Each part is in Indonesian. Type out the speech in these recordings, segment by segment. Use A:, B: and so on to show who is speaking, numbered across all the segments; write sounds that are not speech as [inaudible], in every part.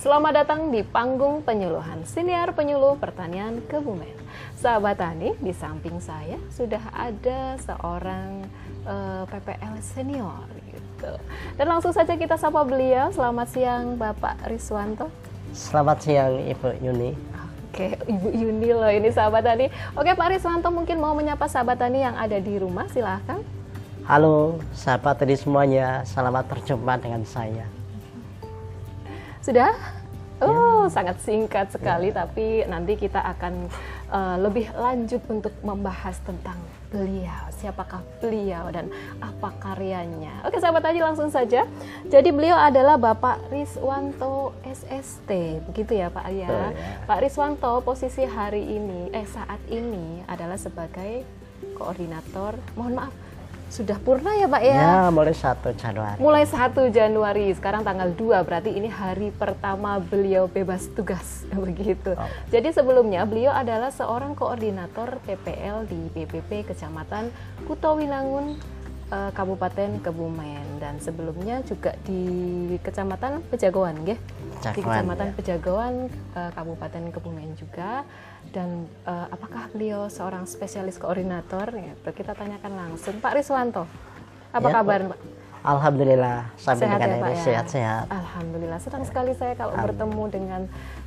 A: Selamat datang di panggung penyuluhan Siniar Penyuluh Pertanian Kebumen. Sahabat Tani, di samping saya sudah ada seorang uh, eh, PPL senior gitu. Dan langsung saja kita sapa beliau. Selamat siang Bapak Riswanto.
B: Selamat siang Ibu Yuni.
A: Oke, Ibu Yuni loh ini sahabat Tani. Oke Pak Riswanto mungkin mau menyapa sahabat Tani yang ada di rumah, silahkan.
B: Halo sahabat tadi semuanya, selamat berjumpa dengan saya.
A: Sudah? Oh, ya. sangat singkat sekali, ya. tapi nanti kita akan uh, lebih lanjut untuk membahas tentang beliau, siapakah beliau dan apa karyanya. Oke, sahabat aja langsung saja. Jadi beliau adalah Bapak Riswanto SST, begitu ya Pak ya. Oh, ya. Pak Riswanto posisi hari ini, eh saat ini adalah sebagai koordinator. Mohon maaf, sudah purna ya Pak ya?
B: Ya, mulai 1 Januari.
A: Mulai 1 Januari, sekarang tanggal 2, berarti ini hari pertama beliau bebas tugas, [laughs] begitu. Oh. Jadi sebelumnya beliau adalah seorang koordinator PPL di PPP Kecamatan Kutowinangun, uh, Kabupaten Kebumen dan sebelumnya juga di Kecamatan Pejagoan, ya? Di Kecamatan ya. Pejagoan, uh, Kabupaten Kebumen juga dan uh, apakah beliau seorang spesialis koordinator gitu. kita tanyakan langsung Pak Riswanto apa ya, kabar Pak
B: Alhamdulillah sampai sehat dengan ya, ini ya? sehat-sehat.
A: Alhamdulillah senang sekali saya kalau Amin. bertemu dengan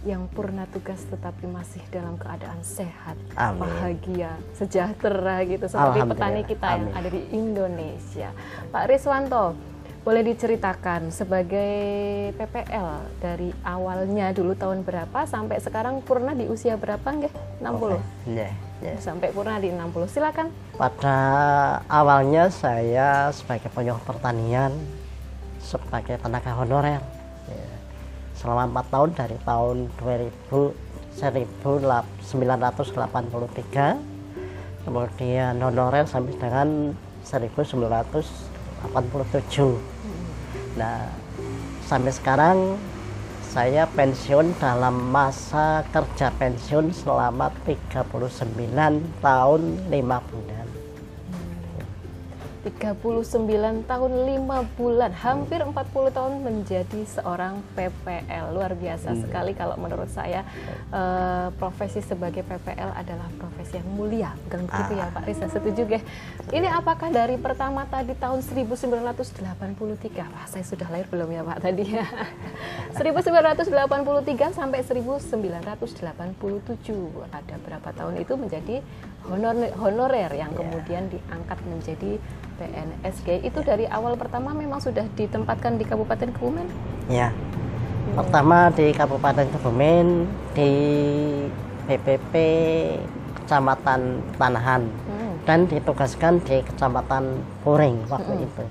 A: yang purna tugas tetapi masih dalam keadaan sehat, Amin. bahagia, sejahtera gitu seperti petani kita Amin. yang ada di Indonesia. Pak Riswanto, boleh diceritakan sebagai PPL dari awalnya dulu tahun berapa sampai sekarang purna di usia berapa nggih? 60. Okay. Yeah, yeah. Sampai purna di 60. Silakan.
B: Pada awalnya saya sebagai penyuluh pertanian sebagai tenaga honorer ya. selama 4 tahun dari tahun 2000 1983 kemudian honorer sampai dengan 1900 87 nah sampai sekarang saya pensiun dalam masa kerja pensiun selama 39 tahun 5 bulan
A: 39 tahun 5 bulan, hampir 40 tahun menjadi seorang PPL. Luar biasa hmm. sekali kalau menurut saya uh, profesi sebagai PPL adalah profesi yang mulia. Bukan begitu ya. Pak Risa? Setuju gak? Ini apakah dari pertama tadi tahun 1983? Wah, saya sudah lahir belum ya Pak tadi ya? [laughs] 1983 sampai 1987. Ada berapa tahun itu menjadi honor honorer yang yeah. kemudian diangkat menjadi PNSG itu yeah. dari awal pertama memang sudah ditempatkan di Kabupaten Kebumen?
B: Ya, hmm. pertama di Kabupaten Kebumen di PPP Kecamatan Tanahan hmm. dan ditugaskan di Kecamatan Puring waktu hmm. itu.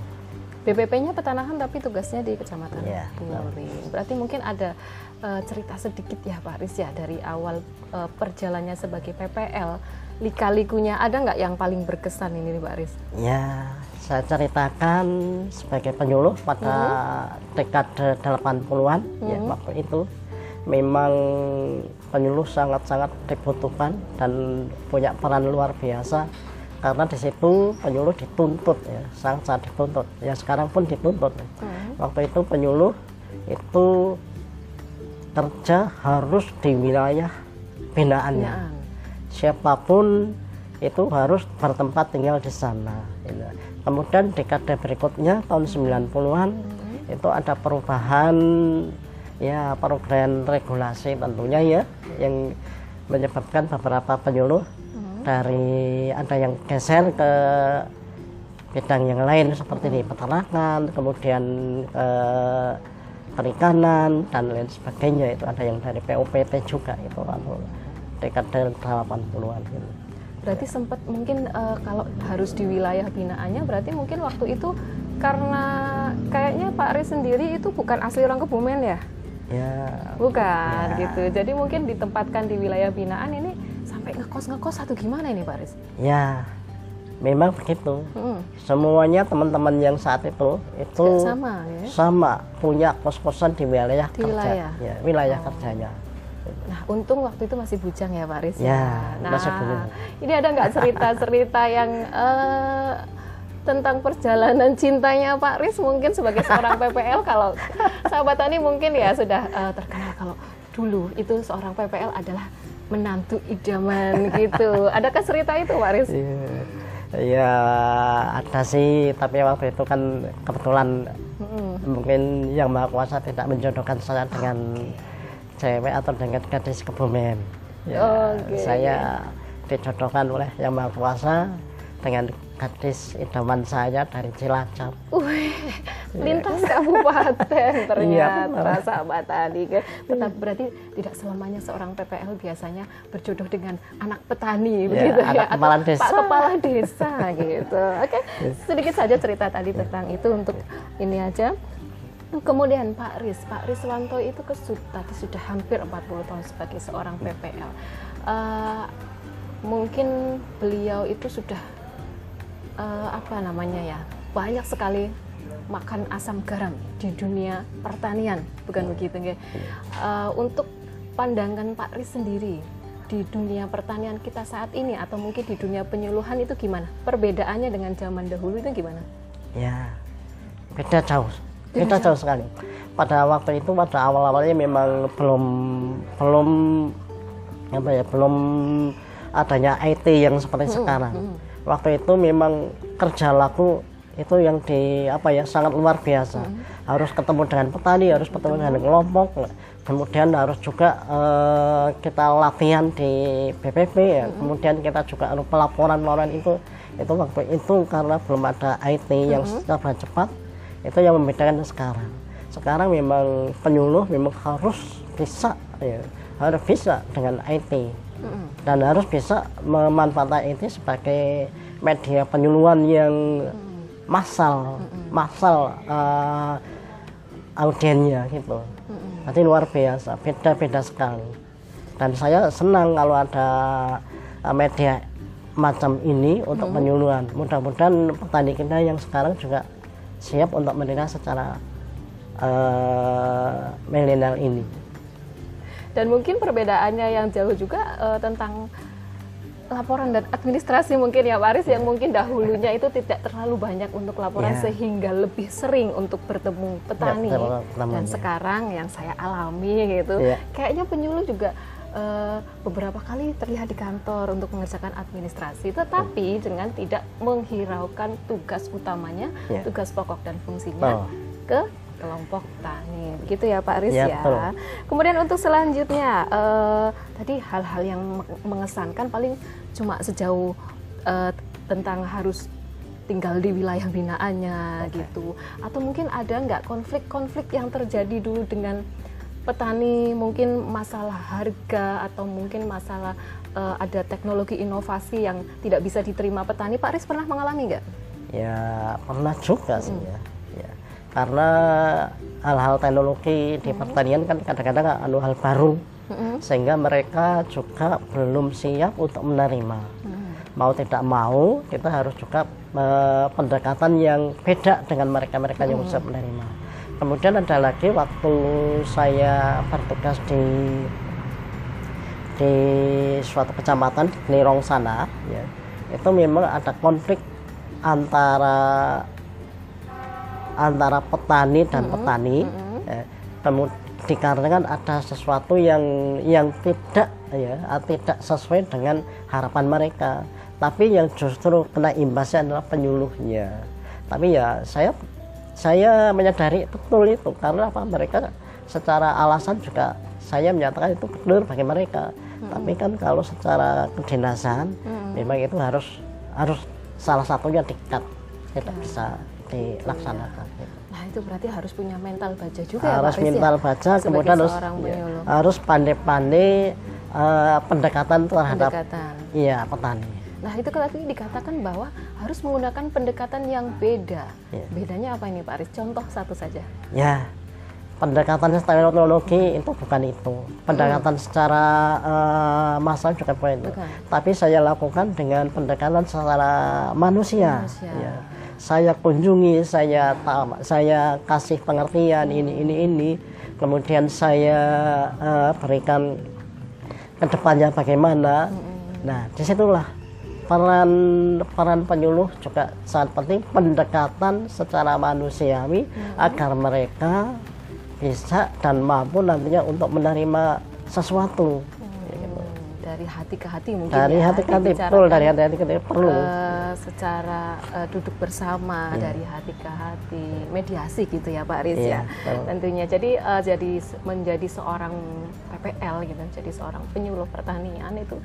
A: BPP-nya petanahan tapi tugasnya di Kecamatan yeah. Puring. Berarti mungkin ada uh, cerita sedikit ya Pak Riz ya dari awal uh, perjalannya sebagai PPL lika-likunya ada nggak yang paling berkesan ini Pak Riz?
B: Ya, saya ceritakan sebagai penyuluh pada hmm. dekade 80-an hmm. ya waktu itu memang penyuluh sangat-sangat dibutuhkan dan punya peran luar biasa karena di situ penyuluh dituntut ya sangat-sangat dituntut ya sekarang pun dituntut hmm. waktu itu penyuluh itu kerja harus di wilayah binaannya ya siapa pun itu harus bertempat tinggal di sana. Gitu. Kemudian dekade berikutnya tahun 90-an hmm. itu ada perubahan ya program regulasi tentunya ya yang menyebabkan beberapa penyuluh hmm. dari ada yang geser ke bidang yang lain seperti di peternakan, kemudian ke perikanan dan lain sebagainya itu ada yang dari PUPT juga itu lalu dekade 80-an gitu.
A: Berarti sempat mungkin uh, kalau harus di wilayah binaannya berarti mungkin waktu itu karena kayaknya Pak Riz sendiri itu bukan asli orang Kebumen ya?
B: Ya.
A: Bukan ya. gitu. Jadi mungkin ditempatkan di wilayah binaan ini sampai ngekos ngekos atau gimana ini Pak Riz?
B: Ya, memang begitu. Hmm. Semuanya teman-teman yang saat itu itu
A: sama, ya?
B: sama punya kos-kosan di wilayah di kerja, wilayah, ya, wilayah oh. kerjanya.
A: Nah, untung waktu itu masih bujang ya Pak Riz.
B: Ya,
A: nah, masih ini ada nggak cerita-cerita yang uh, tentang perjalanan cintanya Pak Riz mungkin sebagai seorang PPL kalau sahabat Tani mungkin ya sudah uh, terkenal kalau dulu itu seorang PPL adalah menantu idaman gitu. Adakah cerita itu Pak Riz?
B: Yeah. Ya ada sih, tapi waktu itu kan kebetulan hmm. mungkin yang maha kuasa tidak menjodohkan saya dengan cewek atau dengan gadis kebumen. Ya, okay. Saya dijodohkan oleh yang maha kuasa dengan gadis idaman saya dari Cilacap.
A: Wih, lintas ya. kabupaten [laughs] ternyata iya, sahabat tadi. Tetap iya. berarti tidak selamanya seorang PPL biasanya berjodoh dengan anak petani ya, begitu
B: ya, ya kepala atau desa.
A: Pak kepala desa gitu. [laughs] Oke, okay. sedikit saja cerita tadi tentang itu untuk ini aja. Kemudian Pak Riz, Pak Rizwanto itu ke tadi sudah hampir 40 tahun sebagai seorang PPL. Uh, eh, mungkin beliau itu sudah uh, apa namanya ya banyak sekali makan asam garam di dunia pertanian bukan begitu nggak uh, untuk pandangan Pak Riz sendiri di dunia pertanian kita saat ini atau mungkin di dunia penyuluhan itu gimana? Perbedaannya dengan zaman dahulu itu gimana?
B: Ya beda jauh beda jauh sekali. Pada waktu itu pada awal-awalnya memang belum belum apa ya belum adanya IT yang seperti hmm, sekarang. hmm waktu itu memang kerja laku itu yang di apa ya sangat luar biasa. Hmm. harus ketemu dengan petani harus ketemu dengan kelompok kemudian harus juga uh, kita latihan di BPP ya. Hmm. kemudian kita juga harus pelaporan pelaporan itu itu waktu itu karena belum ada IT yang hmm. secara cepat itu yang membedakan sekarang. Sekarang memang penyuluh memang harus bisa ya harus bisa dengan IT dan harus bisa memanfaatkan ini sebagai media penyuluhan yang massal massal uh, audiennya gitu. Nanti luar biasa beda-beda sekali. Dan saya senang kalau ada uh, media macam ini untuk hmm. penyuluhan. Mudah-mudahan petani kita yang sekarang juga siap untuk menerima secara uh, milenial ini
A: dan mungkin perbedaannya yang jauh juga uh, tentang laporan dan administrasi mungkin ya Pak Aris yang mungkin dahulunya itu tidak terlalu banyak untuk laporan yeah. sehingga lebih sering untuk bertemu petani yeah, dan sekarang yang saya alami gitu yeah. kayaknya penyuluh juga uh, beberapa kali terlihat di kantor untuk mengerjakan administrasi tetapi hmm. dengan tidak menghiraukan tugas utamanya yeah. tugas pokok dan fungsinya oh. ke kelompok tani. Begitu ya Pak Riz ya. ya. Kemudian untuk selanjutnya uh, tadi hal-hal yang mengesankan paling cuma sejauh uh, tentang harus tinggal di wilayah binaannya okay. gitu. Atau mungkin ada nggak konflik-konflik yang terjadi dulu dengan petani mungkin masalah harga atau mungkin masalah uh, ada teknologi inovasi yang tidak bisa diterima petani. Pak Riz pernah mengalami nggak?
B: Ya pernah juga sih hmm. ya. Karena hal-hal teknologi di pertanian kan kadang-kadang anu hal baru. Sehingga mereka juga belum siap untuk menerima. Mau tidak mau kita harus juga uh, pendekatan yang beda dengan mereka-mereka yang bisa menerima kemudian ada lagi waktu saya bertugas di di suatu kecamatan di Nirong sana ya itu memang ada konflik antara antara petani dan mm-hmm. petani mm-hmm. ya, kemudian dikarenakan ada sesuatu yang yang tidak ya tidak sesuai dengan harapan mereka tapi yang justru kena imbasnya adalah penyuluhnya tapi ya saya saya menyadari betul itu karena apa mereka secara alasan juga saya menyatakan itu benar bagi mereka hmm. tapi kan kalau secara kedinasan hmm. memang itu harus harus salah satunya dikat tidak hmm. bisa dilaksanakan.
A: Nah itu berarti harus punya mental baja juga
B: harus
A: ya Pak
B: mental ya? baja, kemudian harus ya, harus pandai-pandai uh, pendekatan terhadap pendekatan. iya petani.
A: Nah itu tadi dikatakan bahwa harus menggunakan pendekatan yang beda. Ya. Bedanya apa ini Pak Aris? Contoh satu saja.
B: Ya, pendekatan secara teknologi itu bukan itu pendekatan hmm. secara uh, masa juga bukan itu bukan. tapi saya lakukan dengan pendekatan secara manusia, manusia. Ya saya kunjungi, saya saya kasih pengertian ini ini ini, kemudian saya uh, berikan ke depannya bagaimana. Nah di situlah peran peran penyuluh juga sangat penting pendekatan secara manusiawi hmm. agar mereka bisa dan mampu nantinya untuk menerima sesuatu
A: dari hati ke hati mungkin
B: dari ya, hati ke hati betul dari hati ke hati perlu. uh,
A: secara uh, duduk bersama yeah. dari hati ke hati mediasi gitu ya Pak Riz yeah, ya tentunya. Jadi uh, jadi menjadi seorang PPL gitu jadi seorang penyuluh pertanian itu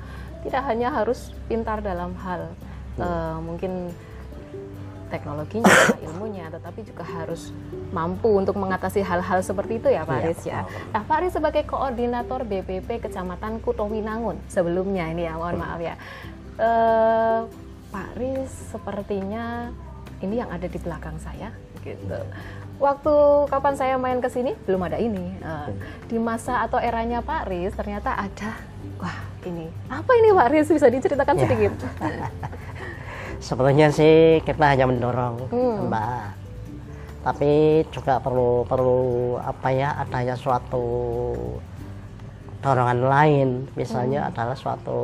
A: tidak hanya harus pintar dalam hal uh, mungkin teknologinya, [laughs] ilmunya, tetapi juga harus mampu untuk mengatasi hal-hal seperti itu ya Pak iya, Riz ya. Nah Pak Riz sebagai koordinator BPP Kecamatan Kutowinangun sebelumnya ini ya, mohon maaf ya. Uh, Pak Riz sepertinya ini yang ada di belakang saya gitu. Waktu kapan saya main ke sini belum ada ini. Uh, di masa atau eranya Pak Riz ternyata ada. Wah ini apa ini Pak Riz bisa diceritakan ya. sedikit? [laughs]
B: sebetulnya sih kita hanya mendorong hmm. mbak tapi juga perlu perlu apa ya adanya suatu dorongan lain misalnya hmm. adalah suatu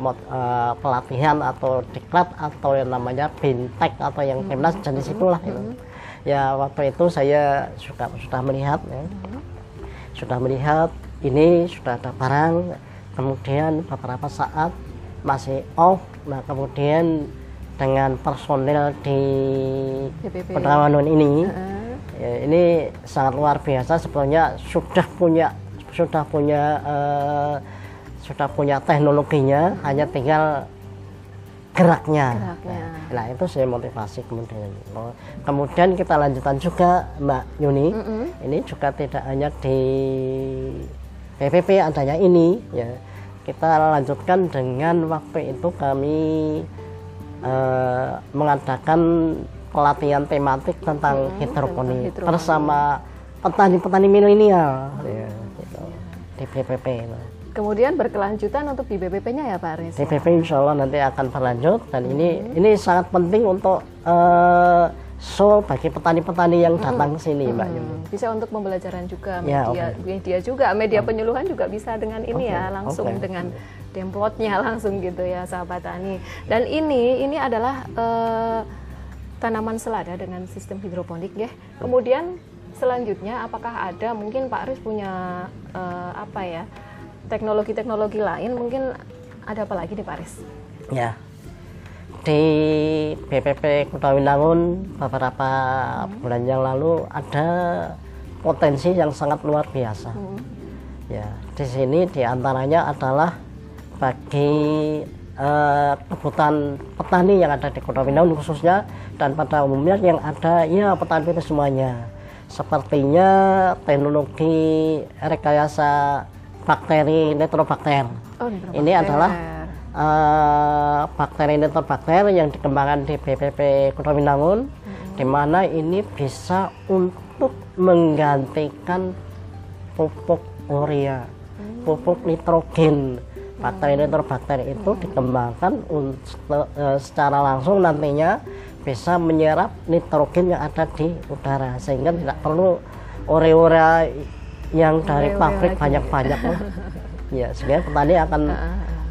B: mod, uh, pelatihan atau diklat atau yang namanya bintek atau yang hmm. timnas jenis itulah hmm. itu ya waktu itu saya sudah sudah melihat ya hmm. sudah melihat ini sudah ada barang kemudian beberapa saat masih off nah kemudian dengan personil di Petrawanun ini uh -huh. ya, ini sangat luar biasa sebetulnya sudah punya sudah punya uh, sudah punya teknologinya -huh. hanya tinggal geraknya. geraknya. Nah, itu saya motivasi kemudian. Kemudian kita lanjutkan juga Mbak Yuni. Uh -huh. Ini juga tidak hanya di PPP adanya ini ya. Kita lanjutkan dengan waktu itu kami Eh, mengadakan pelatihan tematik tentang hmm, hidroponik hidroponik bersama petani-petani milenial ya, gitu, di BPP.
A: Kemudian berkelanjutan untuk di BPP-nya ya Pak Aris?
B: Di BPP insya Allah nanti akan berlanjut dan hmm. ini ini sangat penting untuk uh, so bagi petani-petani yang datang hmm. ke sini Mbak
A: hmm. Bisa untuk pembelajaran juga ya, media, ya, okay. media juga media penyuluhan juga bisa dengan ini okay. ya langsung okay. dengan demplotnya [laughs] langsung gitu ya sahabat tani. Dan ini ini adalah uh, tanaman selada dengan sistem hidroponik ya. Kemudian selanjutnya apakah ada mungkin Pak Aris punya uh, apa ya teknologi-teknologi lain mungkin ada apa lagi nih Pak Aris?
B: Ya di BPP Kota Winangun beberapa hmm. bulan yang lalu ada potensi yang sangat luar biasa. Hmm. Ya di sini di antaranya adalah bagi uh, kebutuhan petani yang ada di Kota Winangun khususnya dan pada umumnya yang ada ya petani itu semuanya sepertinya teknologi rekayasa bakteri nitrobakter oh, ini adalah uh, bakteri nitrobakter yang dikembangkan di BPP Kota Winangun hmm. di mana ini bisa untuk menggantikan pupuk urea hmm. pupuk nitrogen bakteri nitrobakteri itu dikembangkan untuk e, secara langsung nantinya bisa menyerap nitrogen yang ada di udara sehingga tidak perlu urea-urea yang dari pabrik banyak-banyak [laughs] ya sehingga petani akan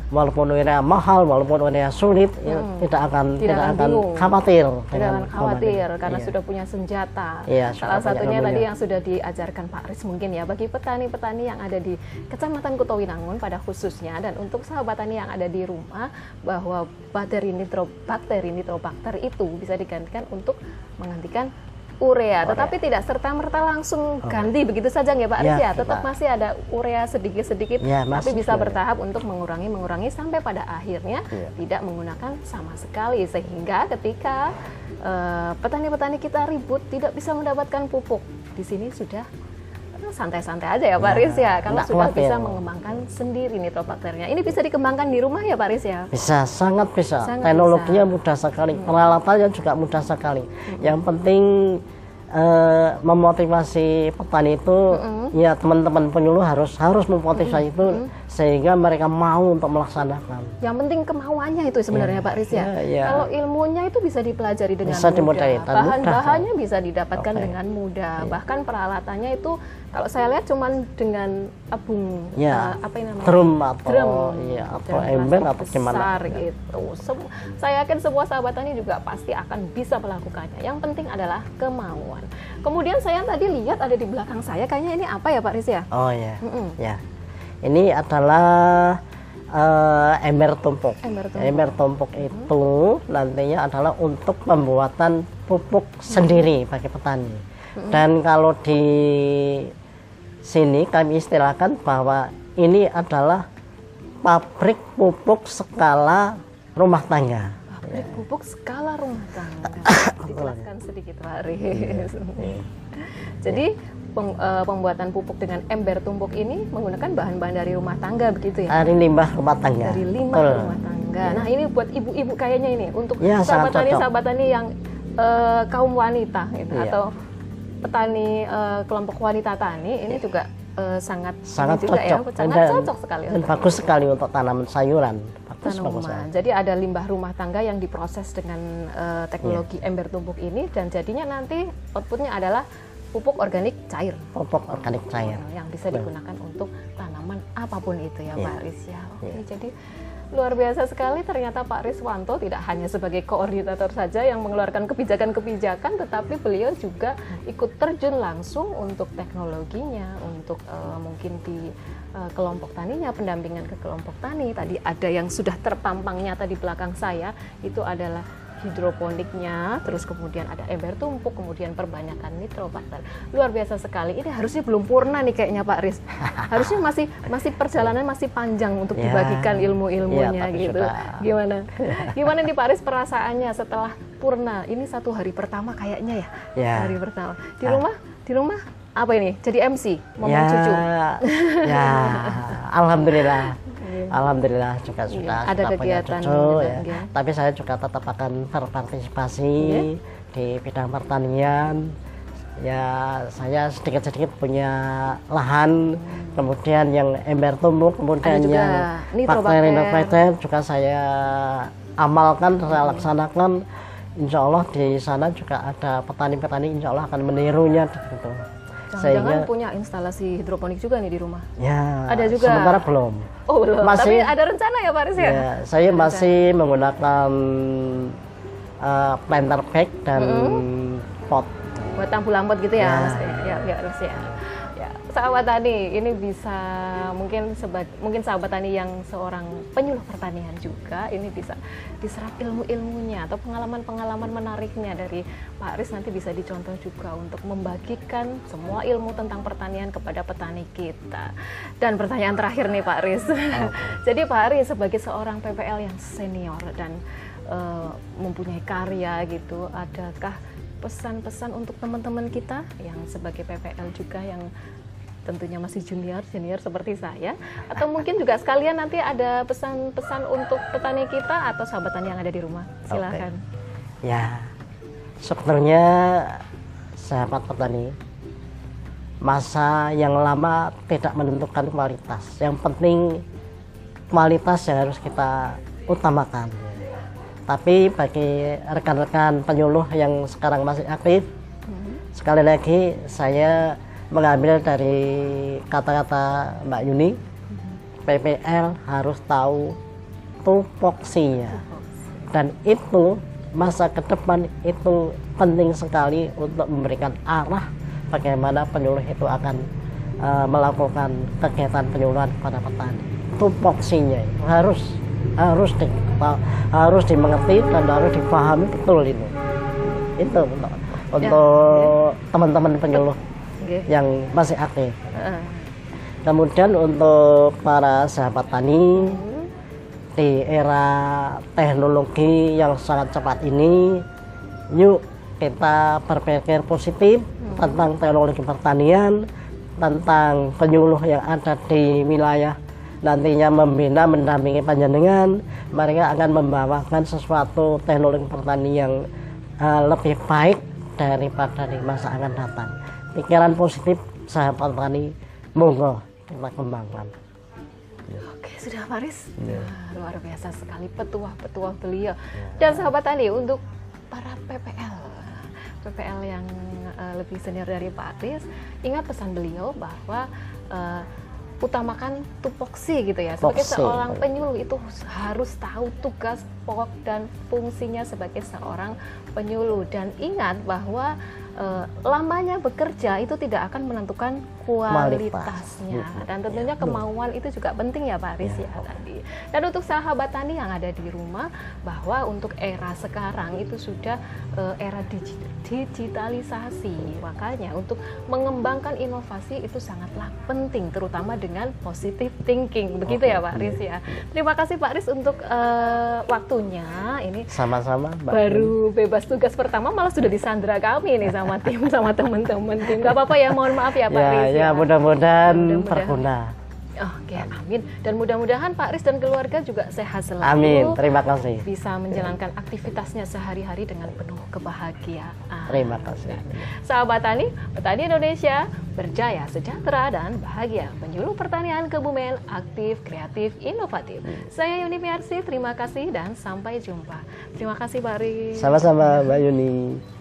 B: walaupun urea mahal walaupun urea sulit ya, hmm. ya, tidak akan tidak, tidak akan khawatir.
A: Tidak akan khawatir karena iya. sudah punya senjata. Iya, salah satunya tadi yang sudah diajarkan Pak Riz mungkin ya bagi petani-petani yang ada di Kecamatan Kutowinangun pada khususnya dan untuk sahabat tani yang ada di rumah bahwa bakteri nitrobakteri nitrobakter itu bisa digantikan untuk menggantikan urea, tetapi tidak serta merta langsung oh. ganti begitu saja ya Pak Aris ya, ya. tetap Pak. masih ada urea sedikit-sedikit, ya, tapi bisa ya. bertahap untuk mengurangi mengurangi sampai pada akhirnya ya. tidak menggunakan sama sekali sehingga ketika eh, petani-petani uh, kita ribut tidak bisa mendapatkan pupuk di sini sudah santai-santai aja ya Pak ya, Riz ya karena sudah bisa mengembangkan sendiri nitrobakternya. Ini bisa dikembangkan di rumah ya Pak Riz ya?
B: Bisa, sangat bisa. Sangat Teknologinya bisa. mudah sekali, hmm. peralatannya juga mudah sekali. Hmm. Yang penting uh, memotivasi petani itu mm-hmm. ya teman-teman penyuluh harus harus memotivasi mm-hmm. itu sehingga mereka mau untuk melaksanakan.
A: Yang penting kemauannya itu sebenarnya yeah. Pak Riz ya. Yeah, yeah. Kalau ilmunya itu bisa dipelajari dengan
B: bisa
A: mudah. Bahan-bahannya bisa didapatkan okay. dengan mudah. Yeah. Bahkan peralatannya itu kalau saya lihat cuman dengan tabung
B: Ya,
A: eh, apa yang namanya
B: drum atau
A: drum
B: iya, atau
A: Drum
B: ember atau gimana.
A: besar
B: Ya.
A: gitu Sem- saya yakin semua sahabat tani juga pasti akan bisa melakukannya yang penting adalah kemauan kemudian saya tadi lihat ada di belakang saya kayaknya ini apa ya Pak Riz ya
B: Oh ya,
A: Mm-mm.
B: ya. Ini adalah eh, ember tumpuk.
A: Ember tumpuk.
B: Ember tumpuk itu nantinya adalah untuk pembuatan pupuk sendiri bagi petani. Dan kalau di sini kami istilahkan bahwa ini adalah pabrik pupuk skala rumah tangga.
A: pabrik pupuk skala rumah tangga [laughs] dijelaskan sedikit Pak Riz
B: Iya. [laughs]
A: jadi eh, pembuatan pupuk dengan ember tumpuk ini menggunakan bahan-bahan dari rumah tangga begitu ya
B: Dari limbah rumah tangga.
A: dari limbah
B: Betul.
A: rumah tangga. Nah ini buat ibu-ibu kayaknya ini untuk
B: Ya,
A: sahabat tani sahabat tani yang eh, kaum wanita gitu
B: Iya.
A: atau petani eh, kelompok wanita tani ini juga eh, sangat
B: Sangat
A: juga ya,
B: cocok.
A: sangat
B: Dan-
A: cocok sekali
B: Dan bagus sekali untuk tanaman sayuran. Bagus, bagus.
A: Jadi ada limbah rumah tangga yang diproses dengan eh, teknologi
B: Iya.
A: ember tumpuk ini dan jadinya nanti outputnya adalah pupuk organik cair
B: Pupuk organik cair.
A: yang bisa digunakan untuk tanaman apa pun itu ya
B: Iya.
A: Pak Riz ya. Oke,
B: Iya.
A: jadi luar biasa sekali ternyata Pak Riswanto tidak hanya sebagai koordinator saja yang mengeluarkan kebijakan-kebijakan tetapi beliau juga ikut terjun langsung untuk teknologinya, untuk eh, mungkin di eh, kelompok taninya, pendampingan ke kelompok tani. Tadi ada yang sudah terpampang nyata di belakang saya, itu adalah hidroponiknya, terus kemudian ada ember tumpuk, kemudian perbanyakan nitrobakter. Luar biasa sekali. Ini harusnya belum purna nih kayaknya Pak Riz. [laughs] Harusnya masih masih perjalanan masih panjang untuk
B: Ya.
A: dibagikan ilmu-ilmunya
B: tapi
A: gitu.
B: sudah.
A: Gimana? Gimana nih Pak Riz perasaannya setelah purna? Ini satu hari pertama kayaknya ya.
B: Ya.
A: Hari pertama. Di
B: Ah.
A: rumah, di rumah apa ini? Jadi MC, ngomong
B: ya,
A: cucu.
B: ya, [laughs] alhamdulillah. Alhamdulillah juga sudah
A: ada
B: sudah punya
A: kegiatan
B: cucu
A: gitu,
B: ya.
A: ya.
B: Tapi saya juga tetap akan berpartisipasi
A: Iya.
B: di bidang pertanian. Ya, saya sedikit-sedikit punya lahan, kemudian yang ember tumbuk, kemudian
A: Ada juga
B: yang bakteri juga saya amalkan, saya laksanakan. Insya Allah di sana juga ada petani-petani, insya Allah akan menirunya gitu.
A: Jangan-jangan punya instalasi hidroponik juga nih di rumah.
B: Ya,
A: Ada juga.
B: Sementara belum.
A: Oh belum,
B: Masih-
A: tapi ada rencana ya Pak Riz ya?
B: Ya, saya masih menggunakan uh, planter bag dan pot.
A: buat tampu lampot gitu ya,
B: Ya.
A: Mas? ya, ya, ya, ya. Sahabat tani, ini bisa mungkin sebagai mungkin sahabat tani yang seorang penyuluh pertanian juga, ini bisa diserap ilmu-ilmunya atau pengalaman-pengalaman menariknya dari Pak Aris nanti bisa dicontoh juga untuk membagikan semua ilmu tentang pertanian kepada petani kita. Dan pertanyaan terakhir nih Pak Aris. [laughs] Jadi Pak Aris sebagai seorang PPL yang senior dan eh, mempunyai karya gitu, adakah pesan-pesan untuk teman-teman kita yang sebagai PPL juga yang tentunya masih junior senior seperti saya. Atau mungkin juga sekalian nanti ada pesan-pesan untuk petani kita atau sahabat tani yang ada di rumah. Silakan.
B: Ya, sebenarnya sahabat petani, masa yang lama tidak menentukan kualitas. Yang penting kualitas yang harus kita utamakan. Tapi bagi rekan-rekan penyuluh yang sekarang masih aktif, sekali lagi saya mengambil dari kata-kata Mbak Yuni, PPL harus tahu tupoksinya dan itu masa ke depan itu penting sekali untuk memberikan arah bagaimana penyuluh itu akan uh, melakukan kegiatan penyuluhan kepada petani. Tupoksinya itu harus harus di, harus dimengerti dan harus dipahami betul itu. Itu untuk untuk teman-teman penyuluh
A: Oke.
B: yang masih aktif.
A: Heeh.
B: Kemudian untuk para sahabat tani di era teknologi yang sangat cepat ini, yuk kita berpikir positif tentang teknologi pertanian, tentang penyuluh yang ada di wilayah nantinya membina mendampingi panjenengan mereka akan membawakan sesuatu teknologi pertanian yang eh, lebih baik daripada di masa akan datang pikiran positif sahabat tani monggo kita kembangkan
A: Oke, sudah Faris. Wah, luar biasa sekali petuah-petuah beliau. Dan sahabat tani untuk para PPL, PPL yang eh, lebih senior dari Pak Aris, ingat pesan beliau bahwa eh, utamakan tupoksi gitu ya. Sebagai seorang penyuluh itu harus tahu tugas pokok dan fungsinya sebagai seorang penyuluh dan ingat bahwa eh, lamanya bekerja itu tidak akan menentukan kualitasnya
B: Kualitas.
A: dan tentunya kemauan itu juga penting ya Pak Riz ya tadi. Dan untuk sahabat tani yang ada di rumah bahwa untuk era sekarang itu sudah eh, era digi- digitalisasi. Makanya untuk mengembangkan inovasi itu sangatlah penting terutama dengan positive thinking. Begitu ya Pak Riz ya. Terima kasih Pak Riz untuk eh, waktunya. Ini
B: Sama-sama,
A: baru bebas tugas pertama malah sudah disandra kami nih sama tim sama teman-teman tim. Gak apa-apa ya, mohon maaf ya Pak
B: Ya,
A: Riz
B: ya mudah-mudahan
A: Mudah-mudahan.
B: berguna.
A: Oke, amin. Dan mudah-mudahan Pak Riz dan keluarga juga sehat selalu.
B: Amin. Terima kasih.
A: Bisa menjalankan aktivitasnya sehari-hari dengan penuh kebahagiaan.
B: Terima kasih.
A: Sahabat Tani, Petani Indonesia berjaya, sejahtera, dan bahagia. Penyuluh pertanian Kebumen, aktif, kreatif, inovatif. Saya Yuni Miarsi, terima kasih dan sampai jumpa. Terima kasih Pak Riz.
B: Sama-sama, Mbak Yuni.